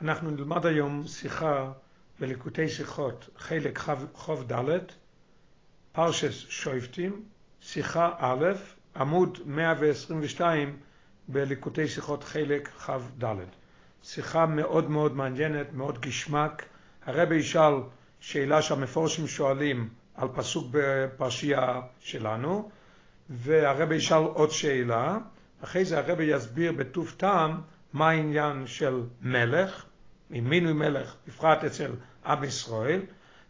אנחנו נלמד היום שיחה בליקוטי שיחות, חלק חוב ד', פרשס שויפטים, שיחה א', עמוד 122 בליקוטי שיחות חלק כ"ד. שיחה מאוד מאוד מעניינת, מאוד גשמק. הרבי ישאל שאלה שהמפורשים שואלים על פסוק בפרשייה שלנו, והרבי ישאל עוד שאלה. אחרי זה הרבי יסביר בטוב טעם מה העניין של מלך, עם מינוי מלך, בפרט אצל עם ישראל,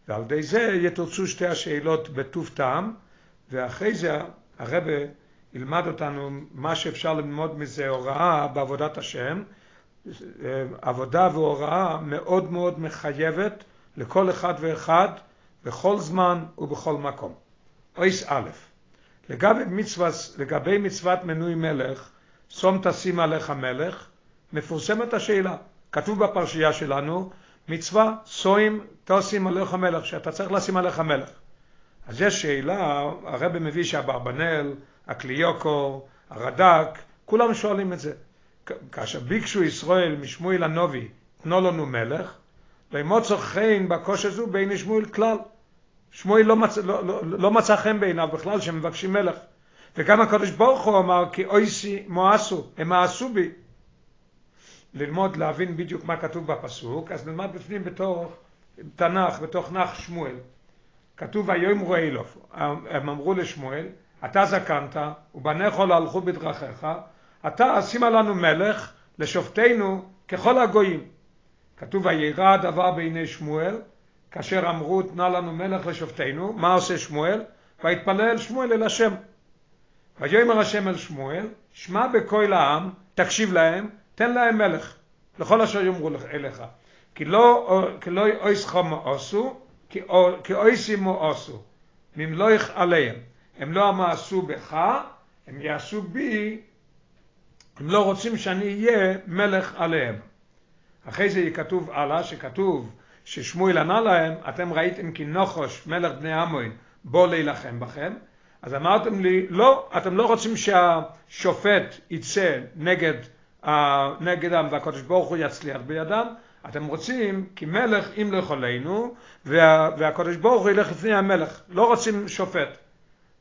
ועל ידי זה יתוצאו שתי השאלות בטוב טעם, ואחרי זה הרבי ילמד אותנו מה שאפשר ללמוד מזה הוראה בעבודת השם, עבודה והוראה מאוד מאוד מחייבת לכל אחד ואחד בכל זמן ובכל מקום. אויס א', לגבי מצוות, לגבי מצוות מנוי מלך, שום תשים עליך מלך, מפורסמת השאלה, כתוב בפרשייה שלנו, מצווה סוים תשים עליך מלך, שאתה צריך לשים עליך מלך. אז יש שאלה, הרב מביא שהברבנאל, הקליוקו, הרד"ק, כולם שואלים את זה. כאשר ביקשו ישראל משמואל הנובי, תנו לנו מלך, וימוצא חן בקוש הזו בין שמואל כלל. שמואל לא, מצ... לא, לא, לא מצא חן בעיניו בכלל שמבקשים מלך. וגם הקדוש ברוך הוא אמר כי אויסי מואסו, הם מאסו בי. ללמוד, להבין בדיוק מה כתוב בפסוק, אז נלמד בפנים בתוך תנ"ך, בתוך נח שמואל. כתוב ויאמרו אלוף, הם אמרו לשמואל, אתה זקנת ובניך לא הלכו בדרכיך, אתה שימה לנו מלך לשופטנו ככל הגויים. כתוב וירא הדבר בעיני שמואל, כאשר אמרו תנה לנו מלך לשופטנו, מה עושה שמואל? ויתפלל שמואל אל השם. ויאמר השם אל שמואל, שמע בקול העם, תקשיב להם, תן להם מלך, לכל אשר יאמרו אליך. כי לא, לא אויסך מאוסו, כי אויסי מאוסו, ממלוך עליהם. הם לא מעשו בך, הם יעשו בי, הם לא רוצים שאני אהיה מלך עליהם. אחרי זה כתוב הלאה, שכתוב ששמואל ענה להם, אתם ראיתם כי נוחוש מלך בני עמון בוא להילחם בכם, אז אמרתם לי, לא, אתם לא רוצים שהשופט יצא נגד, נגדם והקדוש ברוך הוא יצליח בידם, אתם רוצים כי מלך ימלך עלינו וה, והקדוש ברוך הוא ילך לפני המלך, לא רוצים שופט.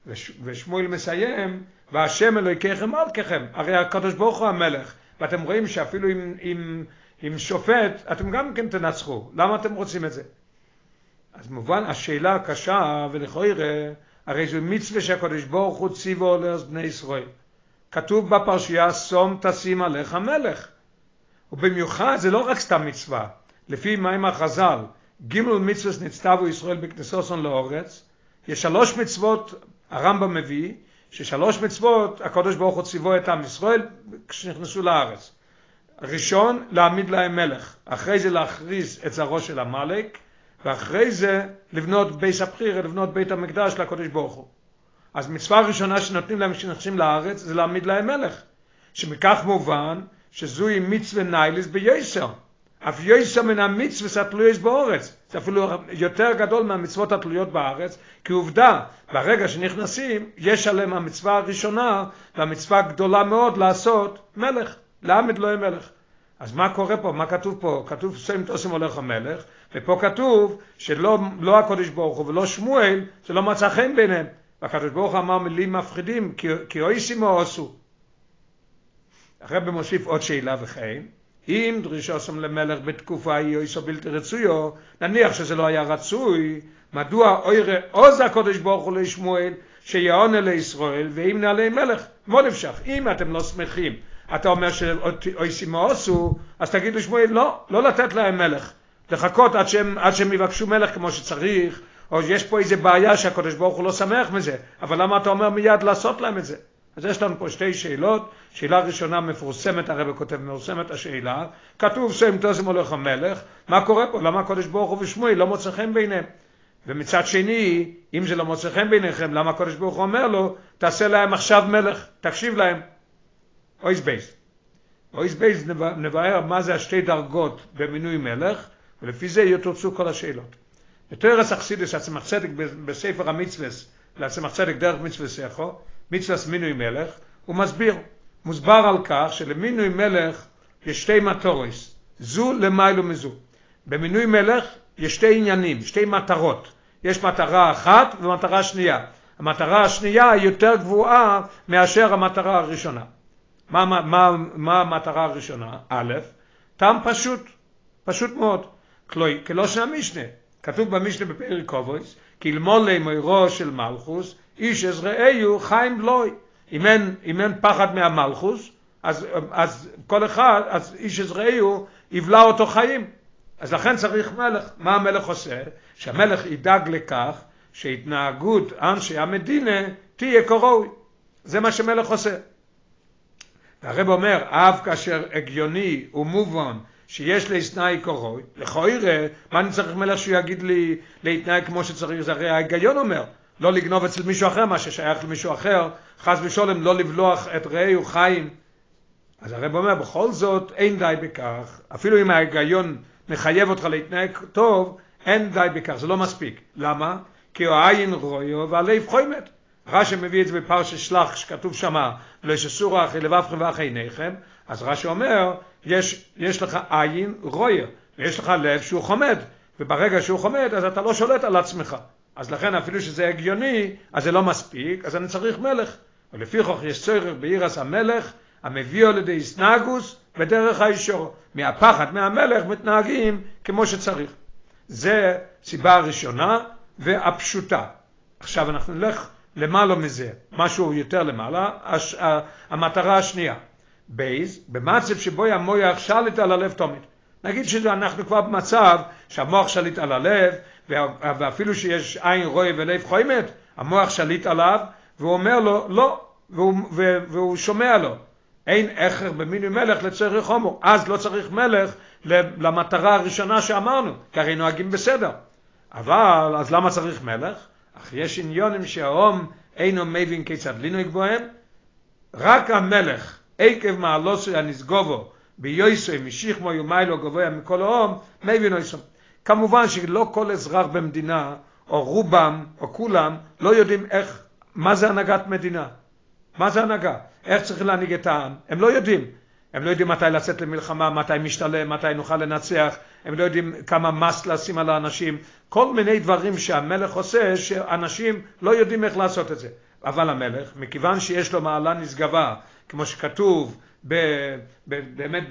וש, ושמואל מסיים, והשם אלוהיכם מלככם, הרי הקדוש ברוך הוא המלך, ואתם רואים שאפילו עם, עם, עם שופט אתם גם כן תנצחו, למה אתם רוצים את זה? אז מובן השאלה הקשה ולכאורה הרי זו מצווה שהקדוש ברוך הוא ציוו לבני ישראל. כתוב בפרשייה שום תשים עליך מלך. ובמיוחד זה לא רק סתם מצווה, לפי מים החז"ל, ג' מצווה נצטוו ישראל בכנסוסון לאורץ, יש שלוש מצוות, הרמב"ם מביא, ששלוש מצוות הקדוש ברוך הוא ציוו את עם ישראל כשנכנסו לארץ. ראשון, להעמיד להם מלך, אחרי זה להכריז את זרעו של עמלק, ואחרי זה לבנות בית הבחירה, לבנות בית המקדש לקדוש ברוך הוא. אז מצווה ראשונה שנותנים להם כשנכנסים לארץ זה להעמיד להם מלך, שמכך מובן שזוהי מצווה ניילס ביוסר. אף יוסר מן המצווה התלויות באורץ. זה אפילו יותר גדול מהמצוות התלויות בארץ, כי עובדה, ברגע שנכנסים, יש עליהם המצווה הראשונה, והמצווה גדולה מאוד לעשות מלך, להעמיד לו מלך. אז מה קורה פה? מה כתוב פה? כתוב שם תוסם הולך המלך, ופה כתוב שלא לא הקודש ברוך הוא ולא שמואל, זה לא מצא חן ביניהם. והקדוש ברוך הוא אמר מילים מפחידים, כי, כי אויסימו עשו. הרב מוסיף עוד שאלה וכן, אם דרישוסם למלך בתקופה היא אויסו בלתי רצויו, נניח שזה לא היה רצוי, מדוע אוירה עוז הקודש ברוך הוא לשמואל, שיעונה לישראל, ואם נעלי מלך, מה נפשך? אם אתם לא שמחים, אתה אומר שאויסימו עשו, אז תגידו שמואל, לא, לא לתת להם מלך. לחכות עד שהם, עד שהם יבקשו מלך כמו שצריך, או יש פה איזה בעיה שהקדוש ברוך הוא לא שמח מזה, אבל למה אתה אומר מיד לעשות להם את זה? אז יש לנו פה שתי שאלות, שאלה ראשונה מפורסמת, הרב כותב מפורסמת השאלה, כתוב שם תוסם הולך המלך, מה קורה פה? למה הקדוש ברוך הוא ושמואל לא מוצא חן ביניהם? ומצד שני, אם זה לא מוצא חן ביניכם, למה הקדוש ברוך הוא אומר לו, תעשה להם עכשיו מלך, תקשיב להם. אויס בייס. אויס בייס נבהר מה זה השתי דרגות במינוי מלך, ולפי זה יתוצאו כל השאלות. בתרס אכסידס הצמח צדק בספר המצווס, להצמח צדק דרך מצווה סכו, מצווס מינוי מלך, הוא מסביר, מוסבר על כך שלמינוי מלך יש שתי מטוריס. זו למיילו מזו. במינוי מלך יש שתי עניינים, שתי מטרות. יש מטרה אחת ומטרה שנייה. המטרה השנייה היא יותר גבוהה מאשר המטרה הראשונה. מה, מה, מה, מה המטרה הראשונה? א', טעם פשוט, פשוט מאוד. של המשנה. כתוב במשנה בפרק קובויס, כי אלמולי מוירו של מלכוס, איש עזראיו חיים בלוי. אם אין, אם אין פחד מהמלכוס, אז, אז כל אחד, אז איש עזראיו יבלע אותו חיים. אז לכן צריך מלך. מה המלך עושה? שהמלך ידאג לכך שהתנהגות אנשי המדינה תהיה כראוי. זה מה שמלך עושה. והרב אומר, אף כאשר הגיוני ומובן שיש להסנאי קורוי, לכוירא, מה אני צריך מלך שהוא יגיד לי להתנהג כמו שצריך? זה הרי ההיגיון אומר, לא לגנוב אצל מישהו אחר מה ששייך למישהו אחר, חס ושולם לא לבלוח את רעהו חיים. אז הרב אומר, בכל זאת אין די בכך, אפילו אם ההיגיון מחייב אותך להתנהג טוב, אין די בכך, זה לא מספיק. למה? כי העין רויו והלב חוימת. רש"י מביא את זה בפרשת שלח, שכתוב שמה, לא שסורה אחרי לבבכם ואחרי עיניכם, אז רש"י אומר, יש, יש לך עין רויה, ויש לך לב שהוא חומד, וברגע שהוא חומד, אז אתה לא שולט על עצמך. אז לכן אפילו שזה הגיוני, אז זה לא מספיק, אז אני צריך מלך. ולפי כך יש צורך בעירס המלך, המביאו לידי סנגוס ודרך האישור. מהפחד מהמלך מתנהגים כמו שצריך. זה סיבה ראשונה והפשוטה. עכשיו אנחנו נלך למעלה מזה, משהו יותר למעלה, הש, המטרה השנייה. בייז, במצב שבו המוח שליט על הלב תומית. נגיד שאנחנו כבר במצב שהמוח שליט על הלב, ואפילו שיש עין רואה ולב חוימת, המוח שליט עליו, והוא אומר לו לא, והוא, והוא שומע לו. אין הכר במינוי מלך לצריך חומר, אז לא צריך מלך למטרה הראשונה שאמרנו, כי הרי נוהגים בסדר. אבל, אז למה צריך מלך? אך יש עניונים שהאום אינו מבין כיצד לנהוג בהם, רק המלך, עקב מעלוסו הנשגובו, ביוסוי משיחמו יומיילו גבוה מכל האום, מבין אויסום. כמובן שלא כל אזרח במדינה, או רובם, או כולם, לא יודעים איך, מה זה הנהגת מדינה. מה זה הנהגה? איך צריך להנהיג את העם? הם לא יודעים. הם לא יודעים מתי לצאת למלחמה, מתי משתלם, מתי נוכל לנצח, הם לא יודעים כמה מס לשים על האנשים, כל מיני דברים שהמלך עושה שאנשים לא יודעים איך לעשות את זה. אבל המלך, מכיוון שיש לו מעלה נשגבה, כמו שכתוב, ב, ב, באמת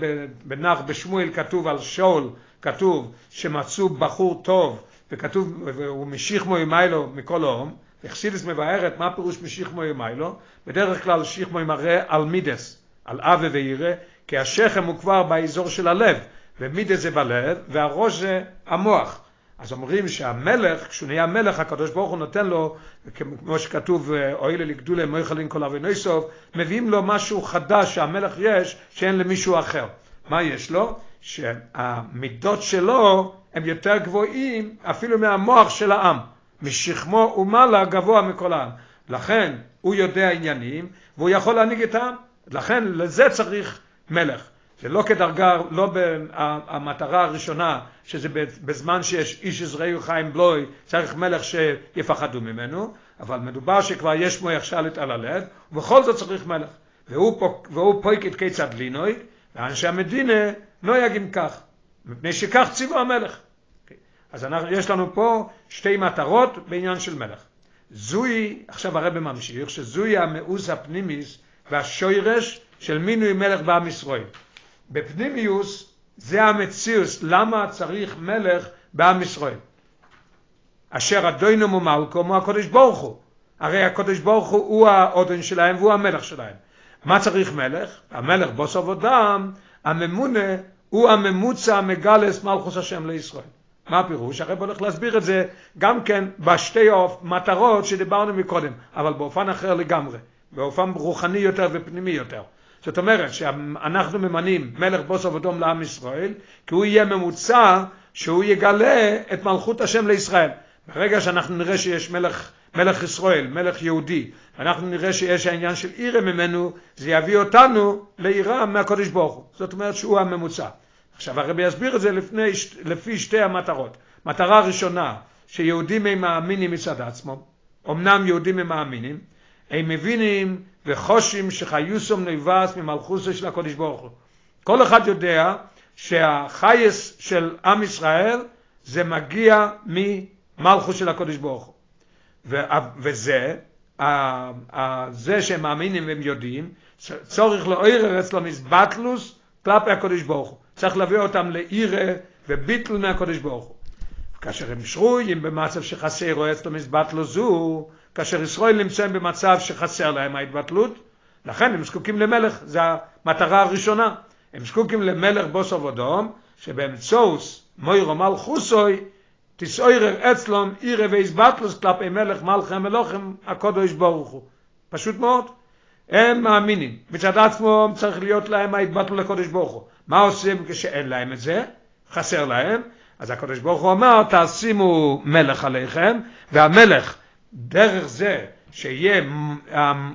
בנח בשמואל כתוב על שאול, כתוב שמצאו בחור טוב, וכתוב, והוא משיחמו ימיילו מכל האום, וחסידס מבארת מה פירוש משיחמו ימיילו, בדרך כלל שיחמו מראה על מידס, על אבה וירא, כי השכם הוא כבר באזור של הלב, ומידה זה בלב, והראש זה המוח. אז אומרים שהמלך, כשהוא נהיה מלך, הקדוש ברוך הוא נותן לו, כמו שכתוב, אוי לגדולה מויכלין כל אבי סוף, מביאים לו משהו חדש שהמלך יש, שאין למישהו אחר. מה יש לו? שהמידות שלו הם יותר גבוהים אפילו מהמוח של העם. משכמו ומעלה גבוה מכל העם. לכן הוא יודע עניינים, והוא יכול להנהיג את העם. לכן לזה צריך מלך. זה לא כדרגה, לא במטרה הראשונה, שזה בזמן שיש איש עזראי חיים בלוי, צריך מלך שיפחדו ממנו, אבל מדובר שכבר יש מוח שלט על הלב, ובכל זאת צריך מלך. והוא, פוק, והוא פויק את כיצד לינוי, ואנשי המדינה נויגים כך, מפני שכך ציוו המלך. אז אנחנו, יש לנו פה שתי מטרות בעניין של מלך. זוהי, עכשיו הרב ממשיך, שזוהי המאוס הפנימיס והשוירש של מינוי מלך בעם ישראל. בפנימיוס זה המציאוס, למה צריך מלך בעם ישראל. אשר אדוינום ומלכום הוא הקודש ברוך הוא. הרי הקודש ברוך הוא האודן שלהם והוא המלך שלהם. מה צריך מלך? המלך בסוף אדם, הממונה הוא הממוצע מגלס מלכוס השם לישראל. מה הפירוש? הרב הולך להסביר את זה גם כן בשתי מטרות שדיברנו מקודם, אבל באופן אחר לגמרי, באופן רוחני יותר ופנימי יותר. זאת אומרת שאנחנו ממנים מלך בוס אבודום לעם ישראל, כי הוא יהיה ממוצע שהוא יגלה את מלכות השם לישראל. ברגע שאנחנו נראה שיש מלך, מלך ישראל, מלך יהודי, אנחנו נראה שיש העניין של עירה ממנו, זה יביא אותנו לעירה מהקודש ברוך הוא. זאת אומרת שהוא הממוצע. עכשיו הרבי יסביר את זה לפני, לפי שתי המטרות. מטרה ראשונה, שיהודים הם מאמינים מצד עצמם, אמנם יהודים הם מאמינים, הם מבינים וחושים שחיוסום נבס ממלכוסו של הקודש ברוך הוא. כל אחד יודע שהחייס של עם ישראל זה מגיע ממלכוס של הקודש ברוך הוא. וזה, זה שהם מאמינים והם יודעים, צורך לעורר אצלם איזבטלוס כלפי הקודש ברוך הוא. צריך להביא אותם לעירה וביטל מהקודש ברוך הוא. כאשר הם שרויים במצב שחסר או אצלם איזבטלוס זו, כאשר ישראל נמצאים במצב שחסר להם ההתבטלות, לכן הם זקוקים למלך, זו המטרה הראשונה. הם זקוקים למלך בוסר ודום, שבאמצעות מוירו מלכוסוי, תסעורר אצלום עירה ואיזבטלוס כלפי מלך מלכי המלוכים הקודש ברוך הוא. פשוט מאוד. הם מאמינים. מצד עצמו צריך להיות להם ההתבטלות לקודש ברוך הוא. מה עושים כשאין להם את זה? חסר להם. אז הקודש ברוך הוא אומר, תשימו מלך עליכם, והמלך, דרך זה שיהיה,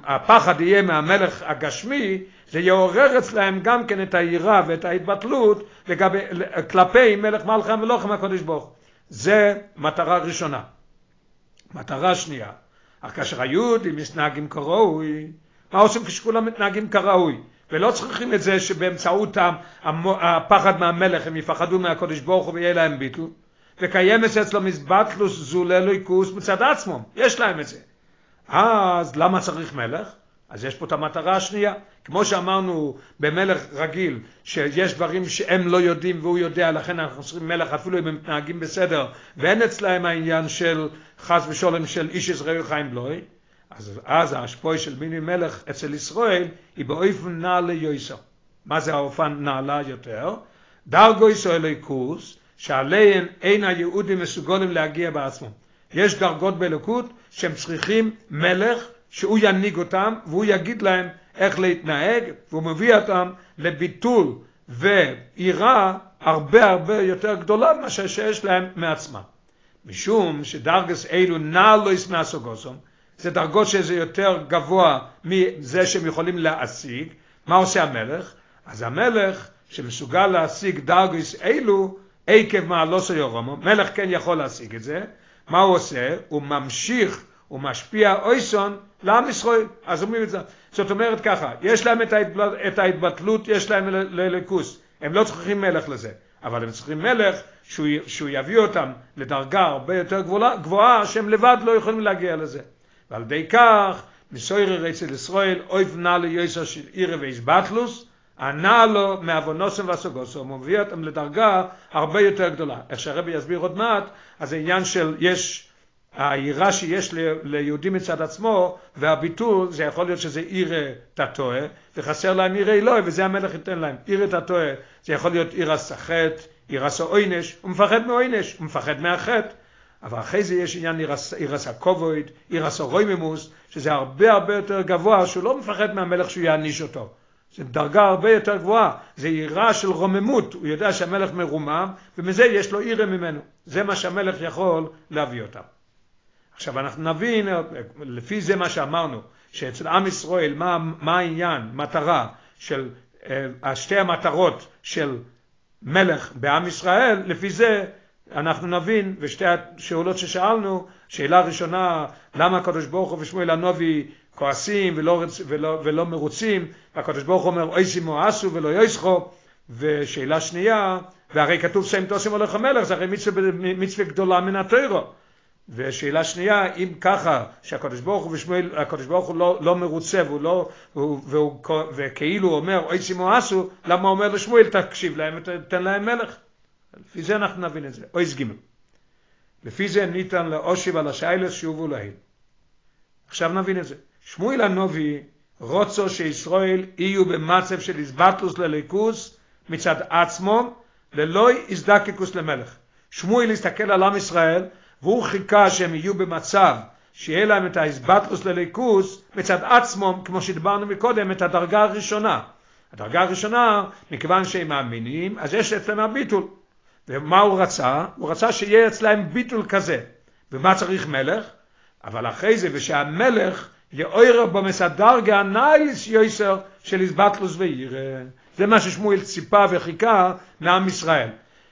הפחד יהיה מהמלך הגשמי, זה יעורר אצלהם גם כן את היראה ואת ההתבטלות לגבי, כלפי מלך מלכם ולוחם הקודש ברוך הוא. זה מטרה ראשונה. מטרה שנייה, אך כאשר היהודים מתנהגים כראוי, מה עושים כשכולם מתנהגים כראוי? ולא צריכים את זה שבאמצעות הפחד מהמלך הם יפחדו מהקודש ברוך הוא ויהיה להם ביטל, וקיימת אצלו מזבטלוס זוללויקוס מצד עצמם, יש להם את זה. אז למה צריך מלך? אז יש פה את המטרה השנייה. כמו שאמרנו במלך רגיל, שיש דברים שהם לא יודעים והוא יודע, לכן אנחנו צריכים מלך אפילו אם הם מתנהגים בסדר, ואין אצלהם העניין של חס ושולם של איש ישראל חיים בלוי, אז אז ההשפוי של מיני מלך אצל ישראל היא באופן נעלה יויסו. מה זה האופן נעלה יותר? דרגו ישראלי קורס, שעליהם אין היהודים מסוגולים להגיע בעצמם. יש דרגות באלוקות שהם צריכים מלך שהוא ינהיג אותם והוא יגיד להם איך להתנהג והוא מביא אותם לביטול ויראה הרבה הרבה יותר גדולה ממה שיש להם מעצמם. משום שדרגס אלו נעלויס מהסוגוסום, זה דרגות שזה יותר גבוה מזה שהם יכולים להשיג. מה עושה המלך? אז המלך שמסוגל להשיג דרגס אלו עקב מעלוסו יורומו, מלך כן יכול להשיג את זה, מה הוא עושה? הוא ממשיך, הוא משפיע אויסון לעם ישראל. אז אומרים את זה. זאת אומרת ככה, יש להם את, ההתבל... את ההתבטלות, יש להם לליכוס. הם לא צריכים מלך לזה, אבל הם צריכים מלך שהוא, שהוא יביא אותם לדרגה הרבה יותר גבוהה, גבוהה שהם לבד לא יכולים להגיע לזה. ועל ידי כך, מסוירי אצל ישראל, אויב נא ליוסר של עירה ואיזבטלוס, ענה לו מעוונוסם והסוגוסו, הוא מביא אותם לדרגה הרבה יותר גדולה. איך שהרבי יסביר עוד מעט, אז העניין של יש היראה שיש ליהודים מצד עצמו והביטול זה יכול להיות שזה עיר תתוה וחסר להם עיר אלוהי וזה המלך ייתן להם עיר תתוה זה יכול להיות עיר הסחט עיר הסעוינש הוא מפחד מעוינש הוא מפחד מהחטא אבל אחרי זה יש עניין עיר הסקובויד עיר הסרויממוס שזה הרבה הרבה יותר גבוה שהוא לא מפחד מהמלך שהוא יעניש אותו זה דרגה הרבה יותר גבוהה, זה עירה של רוממות, הוא יודע שהמלך מרומם, ומזה יש לו עירה ממנו. זה מה שהמלך יכול להביא אותם. עכשיו אנחנו נבין, לפי זה מה שאמרנו, שאצל עם ישראל, מה, מה העניין, מטרה של אה, שתי המטרות של מלך בעם ישראל, לפי זה אנחנו נבין, ושתי השאלות ששאלנו, שאלה ראשונה, למה הקדוש ברוך הוא ושמואל הנובי כועסים ולא, ולא, ולא מרוצים, והקדוש ברוך הוא אומר, אוי שימו עשו ולא יויסחו, ושאלה שנייה, והרי כתוב שם תוסם הולך המלך, זה הרי מצווה, מצווה גדולה מן התוירו. ושאלה שנייה, אם ככה שהקדוש ברוך הוא ושמואל, הקדוש ברוך הוא לא, לא מרוצה והוא לא, והוא, והוא, וכאילו אומר אוי שימו עשו, למה הוא אומר לשמואל תקשיב להם ותתן להם מלך? לפי זה אנחנו נבין את זה. אוי ג' לפי זה ניתן לאושיב על השיילס שיובו להם. עכשיו נבין את זה. שמואל הנובי רוצו שישראל יהיו במצב של איזבטלוס לליכוס מצד עצמו, ללא הזדקקוס למלך. שמואל הסתכל על עם ישראל והוא חיכה שהם יהיו במצב שיהיה להם את האיזבטלוס לליכוס מצד עצמו, כמו שדיברנו מקודם, את הדרגה הראשונה. הדרגה הראשונה, מכיוון שהם מאמינים, אז יש אצלם הביטול. ומה הוא רצה? הוא רצה שיהיה אצלם ביטול כזה. ומה צריך מלך? אבל אחרי זה, ושהמלך יאויר במסדרגה נייס יויסר של איזבטלוס ועיר. זה מה ששמואל ציפה וחיכה מעם ישראל.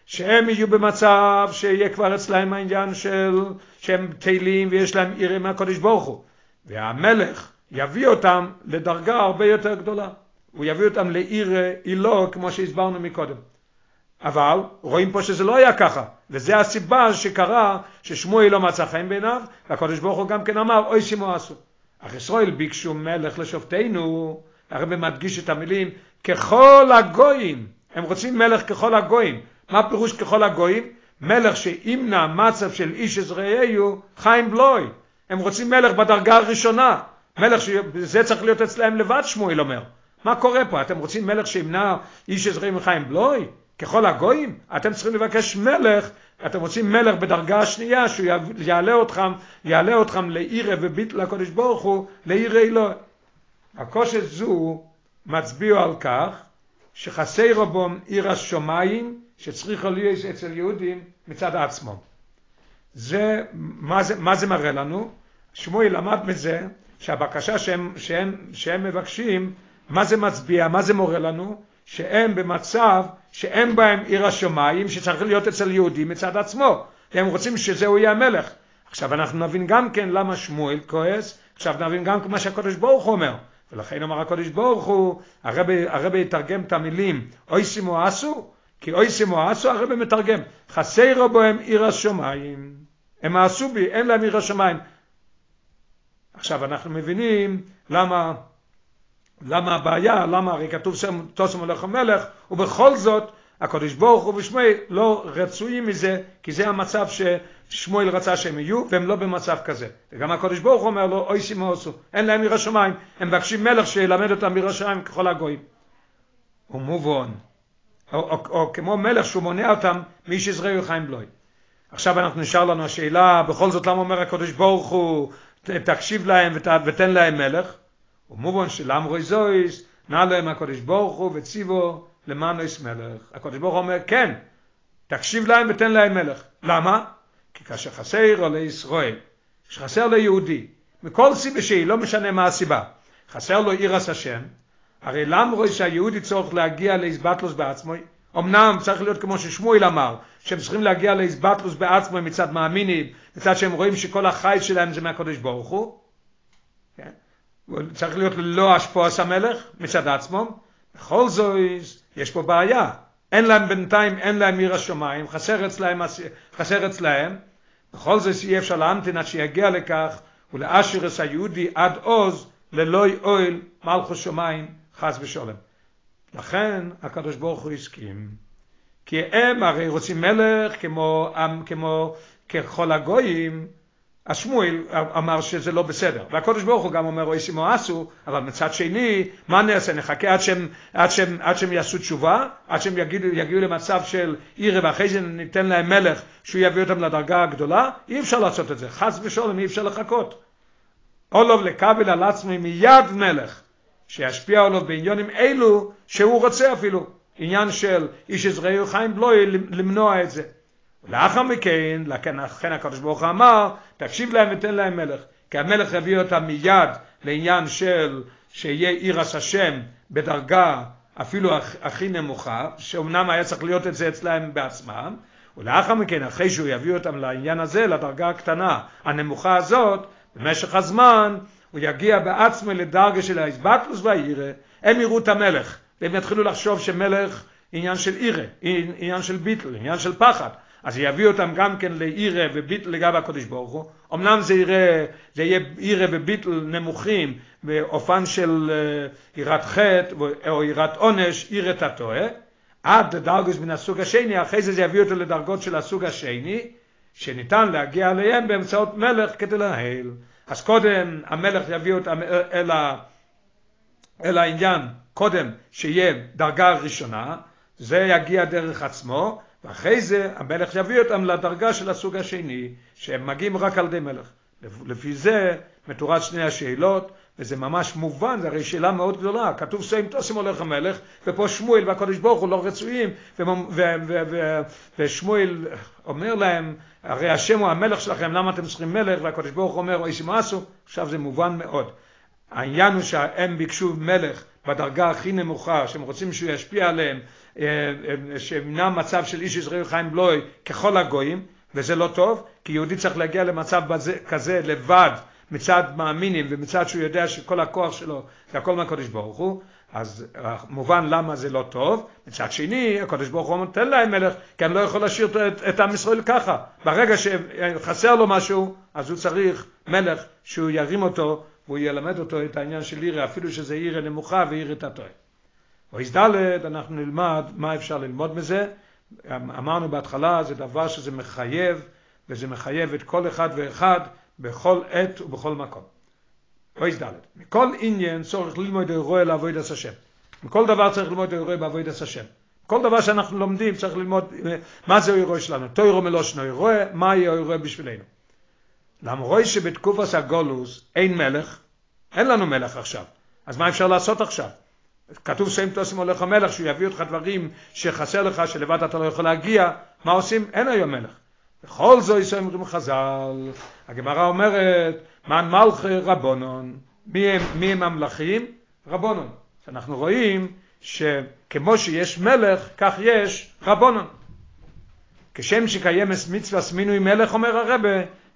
שהם יהיו במצב שיהיה כבר אצלהם העניין של שהם תהילים ויש להם עיר מהקודש ברוך הוא. והמלך יביא אותם לדרגה הרבה יותר גדולה. הוא יביא אותם לעיר אילו כמו שהסברנו מקודם. אבל רואים פה שזה לא היה ככה, וזה הסיבה שקרה ששמואל לא מצא חן בעיניו, והקדוש ברוך הוא גם כן אמר, אוי שימו עשו. אך ישראל ביקשו מלך לשופטינו, הרב מדגיש את המילים, ככל הגויים, הם רוצים מלך ככל הגויים. מה פירוש ככל הגויים? מלך שימנע מצב של איש עזראיהו, חיים בלוי. הם רוצים מלך בדרגה הראשונה. מלך שזה צריך להיות אצלם לבד, שמואל אומר. מה קורה פה? אתם רוצים מלך שימנע איש עזראיהו חיים בלוי? ככל הגויים? אתם צריכים לבקש מלך, אתם רוצים מלך בדרגה השנייה, שהוא יעלה אתכם, יעלה אתכם לעירה וביט לקודש ברוך הוא, לעירה אלוהי. הקושי זו מצביע על כך שחסר בו עיר השמיים שצריך להיות אצל יהודים מצד עצמו. זה, מה זה, מה זה מראה לנו? שמואל למד מזה שהבקשה שהם, שהם, שהם מבקשים, מה זה מצביע, מה זה מורה לנו? שהם במצב שאין בהם עיר השמיים שצריך להיות אצל יהודים מצד עצמו. והם רוצים שזהו יהיה המלך. עכשיו אנחנו נבין גם כן למה שמואל כועס, עכשיו נבין גם מה שהקדוש ברוך הוא אומר. ולכן אמר הקדוש ברוך הוא, הרבי, יתרגם את המילים אוי שימו עשו, כי אוי שימו עשו הרבי מתרגם, חסרו בהם עיר השמיים, הם עשו בי, אין להם עיר השמיים. עכשיו אנחנו מבינים למה, למה הבעיה, למה הרי כתוב שם תוסם הולך המלך, ובכל זאת הקדוש ברוך הוא ושמואל לא רצויים מזה, כי זה המצב ששמואל רצה שהם יהיו, והם לא במצב כזה. וגם הקדוש ברוך הוא אומר לו, אוי שימו עשו, אין להם ירא שמיים, הם מבקשים מלך שילמד אותם ירא שמיים ככל הגויים. ומובן, או, או, או, או כמו מלך שהוא מונע אותם מאיש יזרעו חיים בלוי. עכשיו אנחנו נשאר לנו השאלה, בכל זאת למה אומר הקדוש ברוך הוא, תקשיב להם ות, ותן להם מלך? ומובן שלמרוי זויס, נע להם הקדוש ברוך הוא וציבו למען יש מלך. הקדוש ברוך הוא אומר, כן, תקשיב להם ותן להם מלך. למה? כי כאשר חסר עולי ישראל, כשחסר ליהודי, מכל סיבה שהיא, לא משנה מה הסיבה, חסר לו עירס השם, הרי למה רואה שהיהודי צורך להגיע לאיזבטלוס בעצמו? אמנם צריך להיות כמו ששמואל אמר, שהם צריכים להגיע לאיזבטלוס בעצמו מצד מאמינים, מצד שהם רואים שכל החי שלהם זה מהקדוש ברוך הוא? צריך להיות ללא השפועס המלך מצד עצמו, בכל זאת יש פה בעיה. אין להם בינתיים, אין להם עיר השמיים, חסר אצלהם, חסר אצלהם. בכל זאת אי אפשר להמתין עד שיגיע לכך ולאשר את היהודי עד עוז ללא אוהל מלכוס שמיים חס ושלום. לכן הקדוש ברוך הוא הסכים. כי הם הרי רוצים מלך כמו, כמו ככל הגויים, אז שמואל אמר שזה לא בסדר. והקדוש ברוך הוא גם אומר אוי שימו עשו, אבל מצד שני, מה נעשה? נחכה עד שהם, עד שהם, עד שהם יעשו תשובה, עד שהם יגיעו, יגיעו למצב של עיר ואחרי זה ניתן להם מלך שהוא יביא אותם לדרגה הגדולה? אי אפשר לעשות את זה. חס ושלום אי אפשר לחכות. אולוב לקבל על עצמו מיד מלך, שישפיע עליו בעניונים אלו שהוא רוצה אפילו. עניין של איש עזראי חיים בלוי למנוע את זה. לאחר מכן, לכן הקדוש ברוך הוא אמר, תקשיב להם ותן להם מלך. כי המלך יביא אותם מיד לעניין של שיהיה עירס השם בדרגה אפילו הכי נמוכה, שאומנם היה צריך להיות את זה אצלהם בעצמם, ולאחר מכן, אחרי שהוא יביא אותם לעניין הזה, לדרגה הקטנה, הנמוכה הזאת, במשך הזמן, הוא יגיע בעצמו לדרגה של האיזבטלוס והעירה, הם יראו את המלך, והם יתחילו לחשוב שמלך עניין של עירה, עניין של ביטל, עניין של פחד. אז יביא אותם גם כן לעירה וביטל לגבי הקודש ברוך הוא. אמנם זה יראה, זה יהיה עירה וביטל נמוכים באופן של יראת חטא או יראת עונש, עירת הטועה, עד לדרגוס מן הסוג השני, אחרי זה זה יביא אותו לדרגות של הסוג השני, שניתן להגיע אליהם באמצעות מלך כדי לנהל. אז קודם המלך יביא אותם אל, ה, אל העניין, קודם שיהיה דרגה ראשונה, זה יגיע דרך עצמו, ואחרי זה המלך יביא אותם לדרגה של הסוג השני, שהם מגיעים רק על ידי מלך. לפי זה מתורת שני השאלות, וזה ממש מובן, זו הרי שאלה מאוד גדולה, כתוב סוים תוסם הולך המלך, ופה שמואל והקדוש ברוך הוא לא רצויים, ושמואל אומר להם, הרי השם הוא המלך שלכם, למה אתם צריכים מלך? והקדוש ברוך הוא אומר, אוי שמעשו, עכשיו זה מובן מאוד. העניין הוא שהם ביקשו מלך בדרגה הכי נמוכה, שהם רוצים שהוא ישפיע עליהם, שימנע מצב של איש ישראל חיים בלוי ככל הגויים, וזה לא טוב, כי יהודי צריך להגיע למצב בזה, כזה לבד, מצד מאמינים ומצד שהוא יודע שכל הכוח שלו זה הכל מהקדוש ברוך הוא, אז מובן למה זה לא טוב, מצד שני הקדוש ברוך הוא נותן להם מלך כי אני לא יכול להשאיר את, את עם ישראל ככה, ברגע שחסר לו משהו אז הוא צריך מלך שהוא ירים אותו והוא ילמד אותו את העניין של עירה אפילו שזה עירה נמוכה ועירה תתועה. ד' אנחנו נלמד מה אפשר ללמוד מזה, אמרנו בהתחלה זה דבר שזה מחייב וזה מחייב את כל אחד ואחד בכל עת ובכל מקום. אויס ד' מכל עניין צורך ללמוד אירוע לעבוד את השם. מכל דבר צריך ללמוד אירוע בעבוד את השם. כל דבר שאנחנו לומדים צריך ללמוד מה זה אירוע שלנו. תוירו מלושנו אירוע, מה יהיה אירוע בשבילנו. למרוי שבתקופת הגולוס אין מלך, אין לנו מלך עכשיו. אז מה אפשר לעשות עכשיו? כתוב שם תוסם הולך המלך שהוא יביא אותך דברים שחסר לך שלבד אתה לא יכול להגיע מה עושים? אין היום מלך בכל זו יש אומרים חז"ל הגמרא אומרת מן מלכי רבונון מי הם, מי הם המלכים? רבונון אנחנו רואים שכמו שיש מלך כך יש רבונון כשם שקיים מצווה מינוי מלך אומר הרבה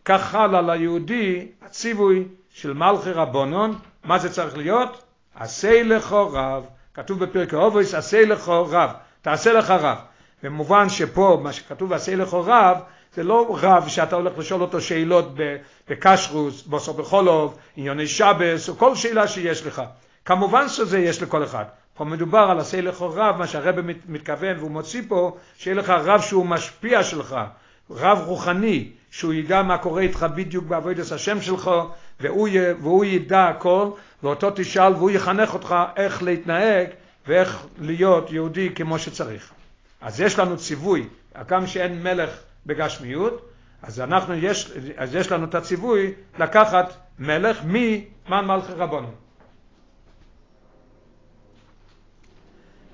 כך חל על היהודי הציווי של מלכי רבונון מה זה צריך להיות? עשה לך רב, כתוב בפרק אובויס, עשה לך רב, תעשה לך רב. במובן שפה מה שכתוב עשה לך רב, זה לא רב שאתה הולך לשאול אותו שאלות בקשרוס, בוסר בחולוב, עניוני שבס, או כל שאלה שיש לך. כמובן שזה יש לכל אחד. פה מדובר על עשה לך רב, מה שהרבא מתכוון והוא מוציא פה, שיהיה לך רב שהוא משפיע שלך, רב רוחני, שהוא ידע מה קורה איתך בדיוק בעבודת השם שלך, והוא, והוא ידע הכל, ואותו תשאל והוא יחנך אותך איך להתנהג ואיך להיות יהודי כמו שצריך. אז יש לנו ציווי, גם שאין מלך בגשמיות, אז אנחנו יש, אז יש לנו את הציווי לקחת מלך ממן מלכי רבונו.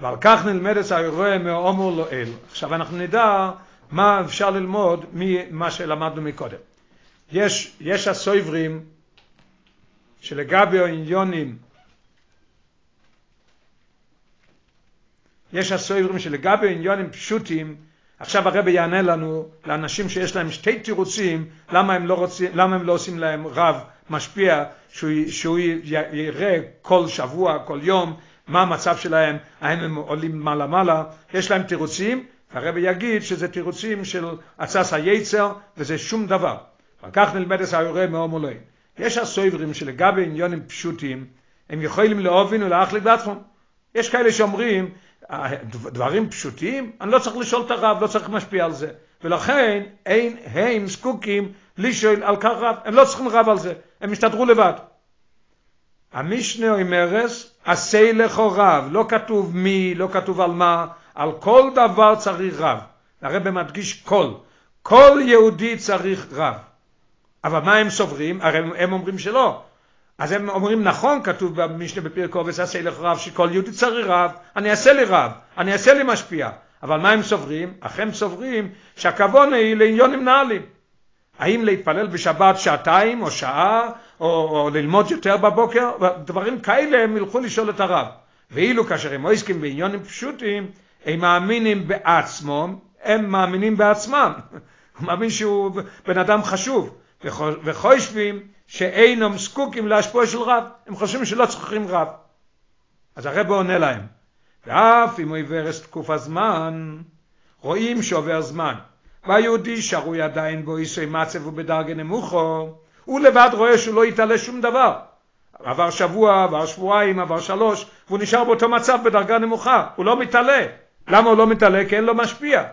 ועל כך נלמדת האירוע מאומר לאל. עכשיו אנחנו נדע מה אפשר ללמוד ממה שלמדנו מקודם. יש, יש הסויברים שלגבי העניונים יש הסויברים שלגבי העניונים פשוטים עכשיו הרבי יענה לנו לאנשים שיש להם שתי תירוצים למה הם לא, רוצים, למה הם לא עושים להם רב משפיע שהוא, שהוא יראה כל שבוע, כל יום מה המצב שלהם, האם הם עולים מעלה מעלה, יש להם תירוצים, הרבי יגיד שזה תירוצים של עצס היצר וזה שום דבר. על כך נלמד את האירוע מאומולוי. יש הסויברים שלגבי עניונים פשוטים, הם יכולים להובין ולהחליט בעצמם. יש כאלה שאומרים, דברים פשוטים, אני לא צריך לשאול את הרב, לא צריך משפיע על זה. ולכן אין הם זקוקים לשאול על כך רב, הם לא צריכים רב על זה, הם יסתדרו לבד. המשנה אומרס, עשה לכו רב, לא כתוב מי, לא כתוב על מה, על כל דבר צריך רב. הרב מדגיש כל. כל יהודי צריך רב. אבל מה הם סוברים? הרי הם אומרים שלא. אז הם אומרים נכון, כתוב במשנה בפרק עובס, עשה לך רב, שכל יהודי צריך רב, אני אעשה לי רב, אני אעשה לי משפיע. אבל מה הם סוברים? אך הם סוברים שהכוון היא לעניונים נעלים. האם להתפלל בשבת שעתיים או שעה, או, או ללמוד יותר בבוקר, דברים כאלה הם ילכו לשאול את הרב. ואילו כאשר הם עוסקים בעניונים פשוטים, הם מאמינים בעצמם, הם מאמינים בעצמם. הוא מאמין שהוא בן אדם חשוב. וחושבים שאינם זקוקים להשפוע של רב, הם חושבים שלא צריכים רב. אז הרב עונה להם, ואף אם הוא עיוור תקופה זמן, רואים שעובר זמן, והיהודי שרוי עדיין בו איסוי מצב ובדרגה נמוכו, הוא לבד רואה שהוא לא יתעלה שום דבר. עבר שבוע, עבר שבועיים, עבר שלוש, והוא נשאר באותו מצב בדרגה נמוכה, הוא לא מתעלה. למה הוא לא מתעלה? כי אין לו משפיע.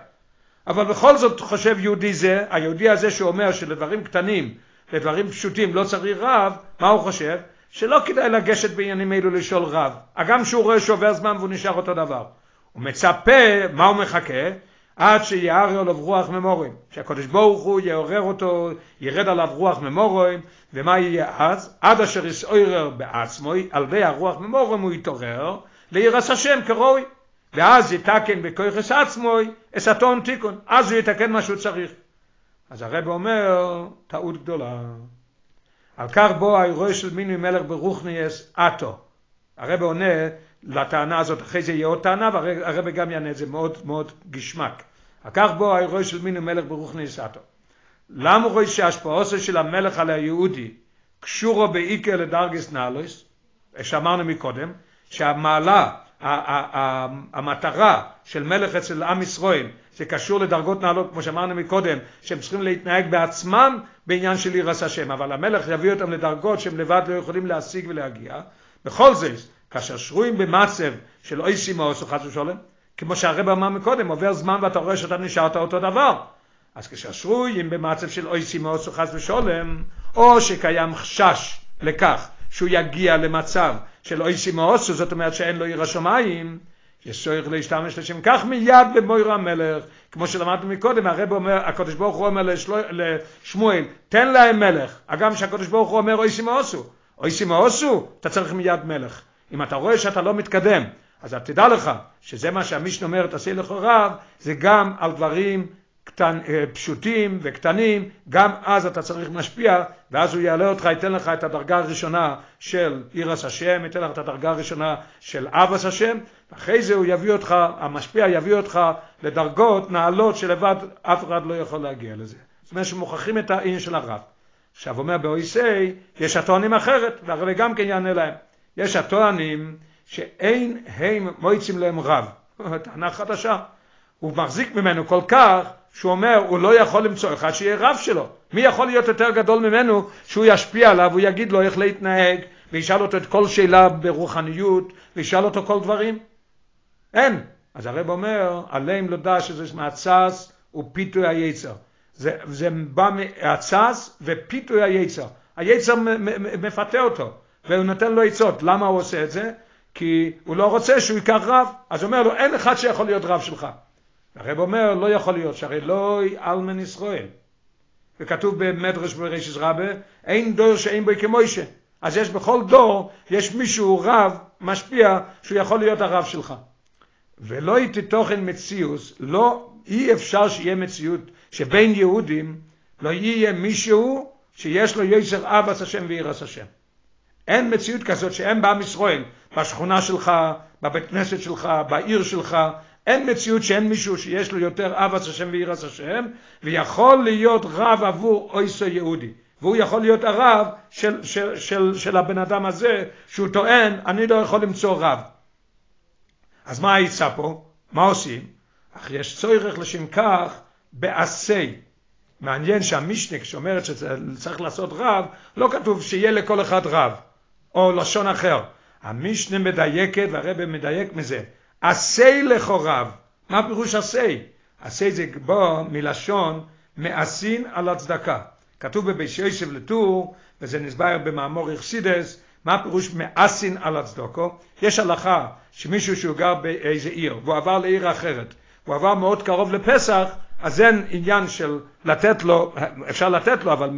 אבל בכל זאת חושב יהודי זה, היהודי הזה שאומר שלדברים קטנים, לדברים פשוטים לא צריך רב, מה הוא חושב? שלא כדאי לגשת בעניינים אלו לשאול רב. הגם שהוא רואה שעובר זמן והוא נשאר אותו דבר. הוא מצפה, מה הוא מחכה? עד שיער עליו רוח ממורים. שהקדוש ברוך הוא יעורר אותו, ירד עליו רוח ממורים, ומה יהיה אז? עד אשר יסעורר בעצמו, על ידי הרוח ממורים הוא יתעורר, לירס השם כראוי. ואז יתקן בכויכס עצמוי, אסתון תיקון, אז הוא יתקן מה שהוא צריך. אז הרב אומר, טעות גדולה. על כך בו האירוע של מינוי מלך ברוכניאס אטו. הרב עונה לטענה הזאת, אחרי זה יהיה עוד טענה, והרב גם יענה את זה מאוד מאוד גשמק. על כך בו האירוע של מינוי מלך ברוכניאס אטו. למה רואה שההשפעה של המלך על היהודי קשורו בעיקר לדרגס נאלוס, שאמרנו מקודם, שהמעלה, המטרה של מלך אצל עם ישראל זה קשור לדרגות נעלות כמו שאמרנו מקודם שהם צריכים להתנהג בעצמם בעניין של עיר השם. אבל המלך יביא אותם לדרגות שהם לבד לא יכולים להשיג ולהגיע. בכל זה כאשר שרויים במצב של אוי סימאוס או חס ושולם כמו שהרב אמר מקודם עובר זמן ואתה רואה שאתה נשארת אותו דבר. אז כששרויים במצב של אוי סימאוס או חס ושולם או שקיים חשש לכך שהוא יגיע למצב של אוי סימאוס זאת אומרת שאין לו עיר השמיים יש צורך להשתמש לשם כך מיד במויר המלך, כמו שלמדנו מקודם, הרב אומר, הקדוש ברוך הוא אומר לשלו, לשמואל, תן להם מלך, אגם שהקדוש ברוך הוא אומר אוי סימאוסו, אוי סימאוסו, אתה צריך מיד מלך. אם אתה רואה שאתה לא מתקדם, אז תדע לך שזה מה שהמישנה אומרת, עשה לכוריו, זה גם על דברים קטן, פשוטים וקטנים, גם אז אתה צריך משפיע, ואז הוא יעלה אותך, ייתן לך את הדרגה הראשונה של עירס השם, ייתן לך את הדרגה הראשונה של אבס השם, אחרי זה הוא יביא אותך, המשפיע יביא אותך לדרגות נעלות שלבד אף אחד לא יכול להגיע לזה. זאת אומרת שמוכרחים את העניין של הרב. עכשיו אומר באויסי, יש הטוענים אחרת, והרב גם כן יענה להם. יש הטוענים שאין הם מויצים להם רב. טענה חדשה. הוא מחזיק ממנו כל כך שהוא אומר הוא לא יכול למצוא אחד שיהיה רב שלו. מי יכול להיות יותר גדול ממנו שהוא ישפיע עליו, הוא יגיד לו איך להתנהג, וישאל אותו את כל שאלה ברוחניות, וישאל אותו כל דברים? אין. אז הרב אומר, עליהם לא דע שזה מהצס ופיתוי היצר. זה, זה בא מהצס ופיתוי היצר. היצר מפתה אותו, והוא נותן לו עצות. למה הוא עושה את זה? כי הוא לא רוצה שהוא ייקח רב. אז הוא אומר לו, אין אחד שיכול להיות רב שלך. הרב אומר, לא יכול להיות, שהרי לא אלמן ישראל. וכתוב במדרש ברישס רבה, אין דור שאין בו כמוישה. אז יש בכל דור, יש מישהו רב, משפיע, שהוא יכול להיות הרב שלך. ולא הייתי תוכן מציאוס, לא, אי אפשר שיהיה מציאות שבין יהודים לא יהיה מישהו שיש לו יסר אבס השם וירס השם. אין מציאות כזאת שאין בעם ישראל, בשכונה שלך, בבית כנסת שלך, בעיר שלך, אין מציאות שאין מישהו שיש לו יותר אבס השם וירס השם, ויכול להיות רב עבור אויסו יהודי. והוא יכול להיות הרב של, של, של, של הבן אדם הזה, שהוא טוען, אני לא יכול למצוא רב. אז מה העצה פה? מה עושים? אך יש צורך לשם כך בעשי. מעניין שהמשנה כשאומרת שצריך לעשות רב, לא כתוב שיהיה לכל אחד רב, או לשון אחר. המשנה מדייקת, והרבא מדייק מזה, עשי לכוריו. מה פירוש עשי? עשי זה בוא מלשון מעשין על הצדקה. כתוב בבית יוסף לטור, וזה נסבר במאמור יחסידס, מה פירוש מאסין על הצדוקו? יש הלכה שמישהו שהוא גר באיזה עיר והוא עבר לעיר אחרת, הוא עבר מאוד קרוב לפסח, אז אין עניין של לתת לו, אפשר לתת לו, אבל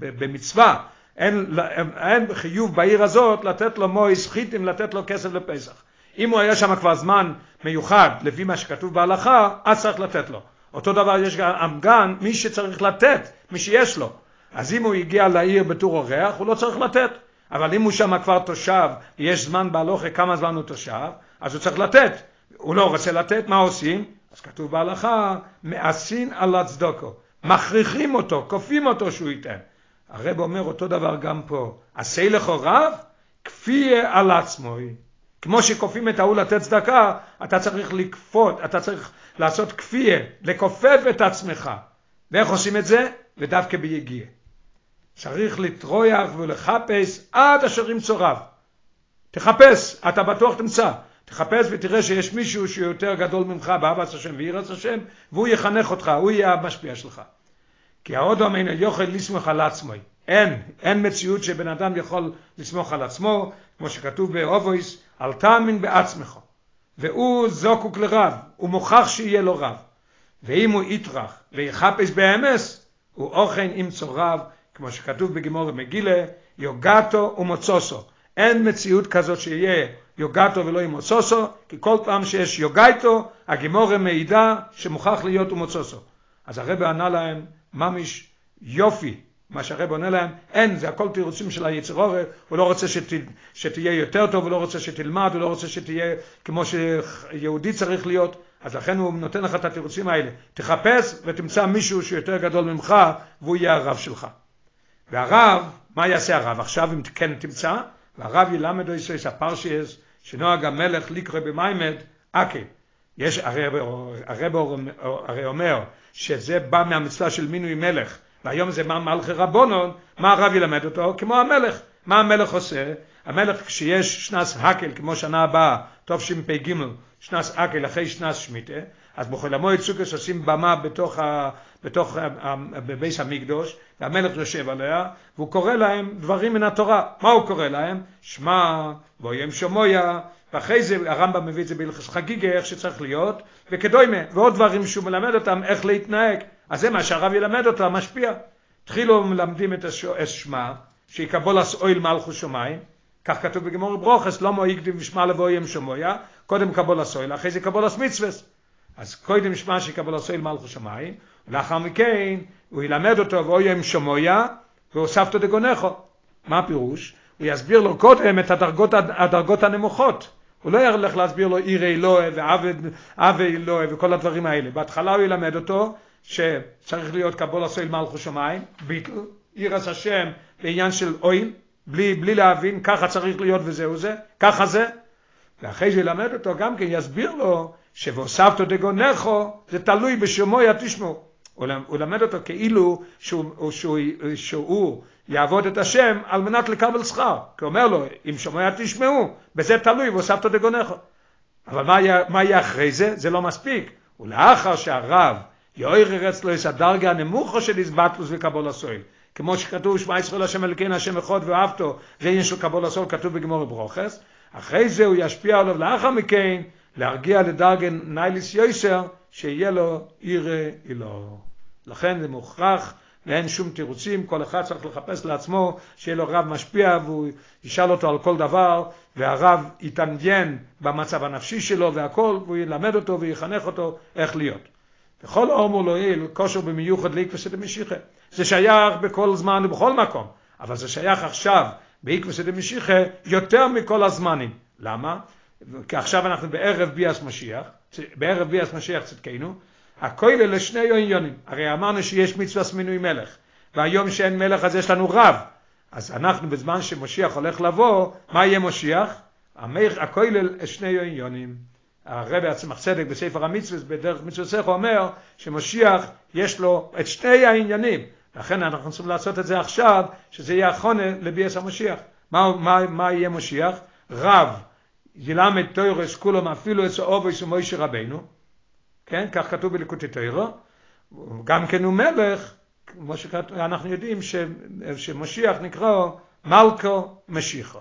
במצווה, אין, אין חיוב בעיר הזאת לתת לו מויס חיטים, לתת לו כסף לפסח. אם הוא היה שם כבר זמן מיוחד, לפי מה שכתוב בהלכה, אז צריך לתת לו. אותו דבר יש גם, גם מי שצריך לתת, מי שיש לו. אז אם הוא הגיע לעיר בתור אורח, הוא לא צריך לתת. אבל אם הוא שם כבר תושב, יש זמן בהלוכה כמה זמן הוא תושב, אז הוא צריך לתת. הוא לא רוצה לתת, מה עושים? אז כתוב בהלכה, מאסין על הצדוקו. מכריחים אותו, כופים אותו שהוא ייתן. הרב אומר אותו דבר גם פה, עשה לכוריו, כפיה על עצמו. כמו שכופים את ההוא לתת צדקה, אתה צריך לכפות, אתה צריך לעשות כפיה, לכופף את עצמך. ואיך עושים את זה? ודווקא ביגיע. צריך לטרויח ולחפש עד אשר ימצוא רב. תחפש, אתה בטוח תמצא. תחפש ותראה שיש מישהו שיותר גדול ממך באהבת השם ויראת השם, והוא יחנך אותך, הוא יהיה המשפיע שלך. כי האודום אינו יוכל לסמוך על עצמו. אין, אין מציאות שבן אדם יכול לסמוך על עצמו, כמו שכתוב באובויס, אל תאמין בעצמך. והוא זוקוק לרב, הוא מוכרח שיהיה לו רב. ואם הוא יטרח ויחפש באמס, הוא אוכן ימצוא רב, כמו שכתוב בגימור מגילה, יוגטו ומוצוסו. אין מציאות כזאת שיהיה יוגטו ולא ימוצוסו, כי כל פעם שיש יוגייטו, הגימורה מעידה שמוכרח להיות ומוצוסו. אז הרב ענה להם, ממש יופי, מה שהרב עונה להם, אין, זה הכל תירוצים של היצר אורי, הוא לא רוצה שת, שתהיה יותר טוב, הוא לא רוצה שתלמד, הוא לא רוצה שתהיה כמו שיהודי צריך להיות, אז לכן הוא נותן לך את התירוצים האלה. תחפש ותמצא מישהו שיותר גדול ממך, והוא יהיה הרב שלך. והרב, מה יעשה הרב? עכשיו אם כן תמצא, והרב ילמד או יסויס הפרשיאס שנוהג המלך לקרוא במיימד אקה. יש, הרי, הרב אומר שזה בא מהמצווה של מינוי מלך, והיום זה מה מלכי רבונון, מה הרב ילמד אותו? כמו המלך. מה המלך עושה? המלך כשיש שנס הקל, כמו שנה הבאה, תשפ"ג, שנס הקל אחרי שנס שמיטה, אז בכל המועד סוכס עושים במה בתוך, ה, בתוך ה, ה, בביס המקדוש, והמלך יושב עליה, והוא קורא להם דברים מן התורה. מה הוא קורא להם? שמע, ואוים שומויה, ואחרי זה הרמב"ם מביא את זה בהלכס חגיגה, איך שצריך להיות, וכדוימה, ועוד דברים שהוא מלמד אותם איך להתנהג. אז זה מה שהרב ילמד אותם, משפיע. התחילו מלמדים את השמע, שיקבול אויל מלכו שמיים, כך כתוב בגמור ברוכס, לא מו יקדים ושמע לבוים שמויה, קודם קבול אויל, אחרי זה קבול מצווס. אז קודם שמע שקבול אויל מלכו שמיים, ולאחר מכן הוא ילמד אותו ואוים שמויה, והוספתו דגונכו. מה הפירוש? הוא יסביר לו קודם את הדרגות, הדרגות הנמוכות. הוא לא ילך להסביר לו עיר אלוהה ועווי אלוהה וכל הדברים האלה. בהתחלה הוא ילמד אותו שצריך להיות קבול אויל מלכו שמיים, ביטל, ירס השם בעניין של אויל, בלי, בלי להבין, ככה צריך להיות וזהו זה, ככה זה. ואחרי זה ילמד אותו גם כן, יסביר לו שווספתו דגונכו, זה תלוי בשמוע תשמעו. הוא למד אותו כאילו שהוא, שהוא, שהוא יעבוד את השם על מנת לקבל שכר. כי אומר לו, אם שמוע תשמעו, בזה תלוי והוספתו דגונכו. אבל מה יהיה אחרי זה? זה לא מספיק. ולאחר שהרב יאיר אצלו את הדרגה הנמוכה של איזבטלוס וקבול הסויל. כמו שכתוב שמע ישראל השם אלוקינו השם אחד ואהבתו עניין של קבול הסול כתוב בגמור ברוכס אחרי זה הוא ישפיע עליו לאחר מכן להרגיע לדרגן נייליס יויסר שיהיה לו עיר אילו לכן זה מוכרח ואין שום תירוצים, כל אחד צריך לחפש לעצמו שיהיה לו רב משפיע והוא ישאל אותו על כל דבר והרב יתעניין במצב הנפשי שלו והכל והוא ילמד אותו ויחנך אותו איך להיות. וכל אורמו לא יהיה כושר במיוחד את המשיחה. זה שייך בכל זמן ובכל מקום, אבל זה שייך עכשיו בעקבס את המשיחה יותר מכל הזמנים. למה? כי עכשיו אנחנו בערב ביאס משיח, בערב ביאס משיח צדקנו, הכולל לשני עניונים. הרי אמרנו שיש מצווה מינוי מלך, והיום שאין מלך אז יש לנו רב. אז אנחנו בזמן שמשיח הולך לבוא, מה יהיה משיח? הכולל לשני עניונים. הרבי עצמך צדק בספר המצווה בדרך מצווסך אומר שמשיח יש לו את שני העניינים. לכן אנחנו צריכים לעשות את זה עכשיו שזה יהיה החונה לביאס המשיח. מה, מה, מה יהיה משיח? רב ילמד תוירס כולם אפילו את סאובויס ומוישה רבנו. כן כך כתוב בליקוטי תוירו. גם כן הוא מלך כמו שאנחנו יודעים שמשיח נקרא מלכו משיחו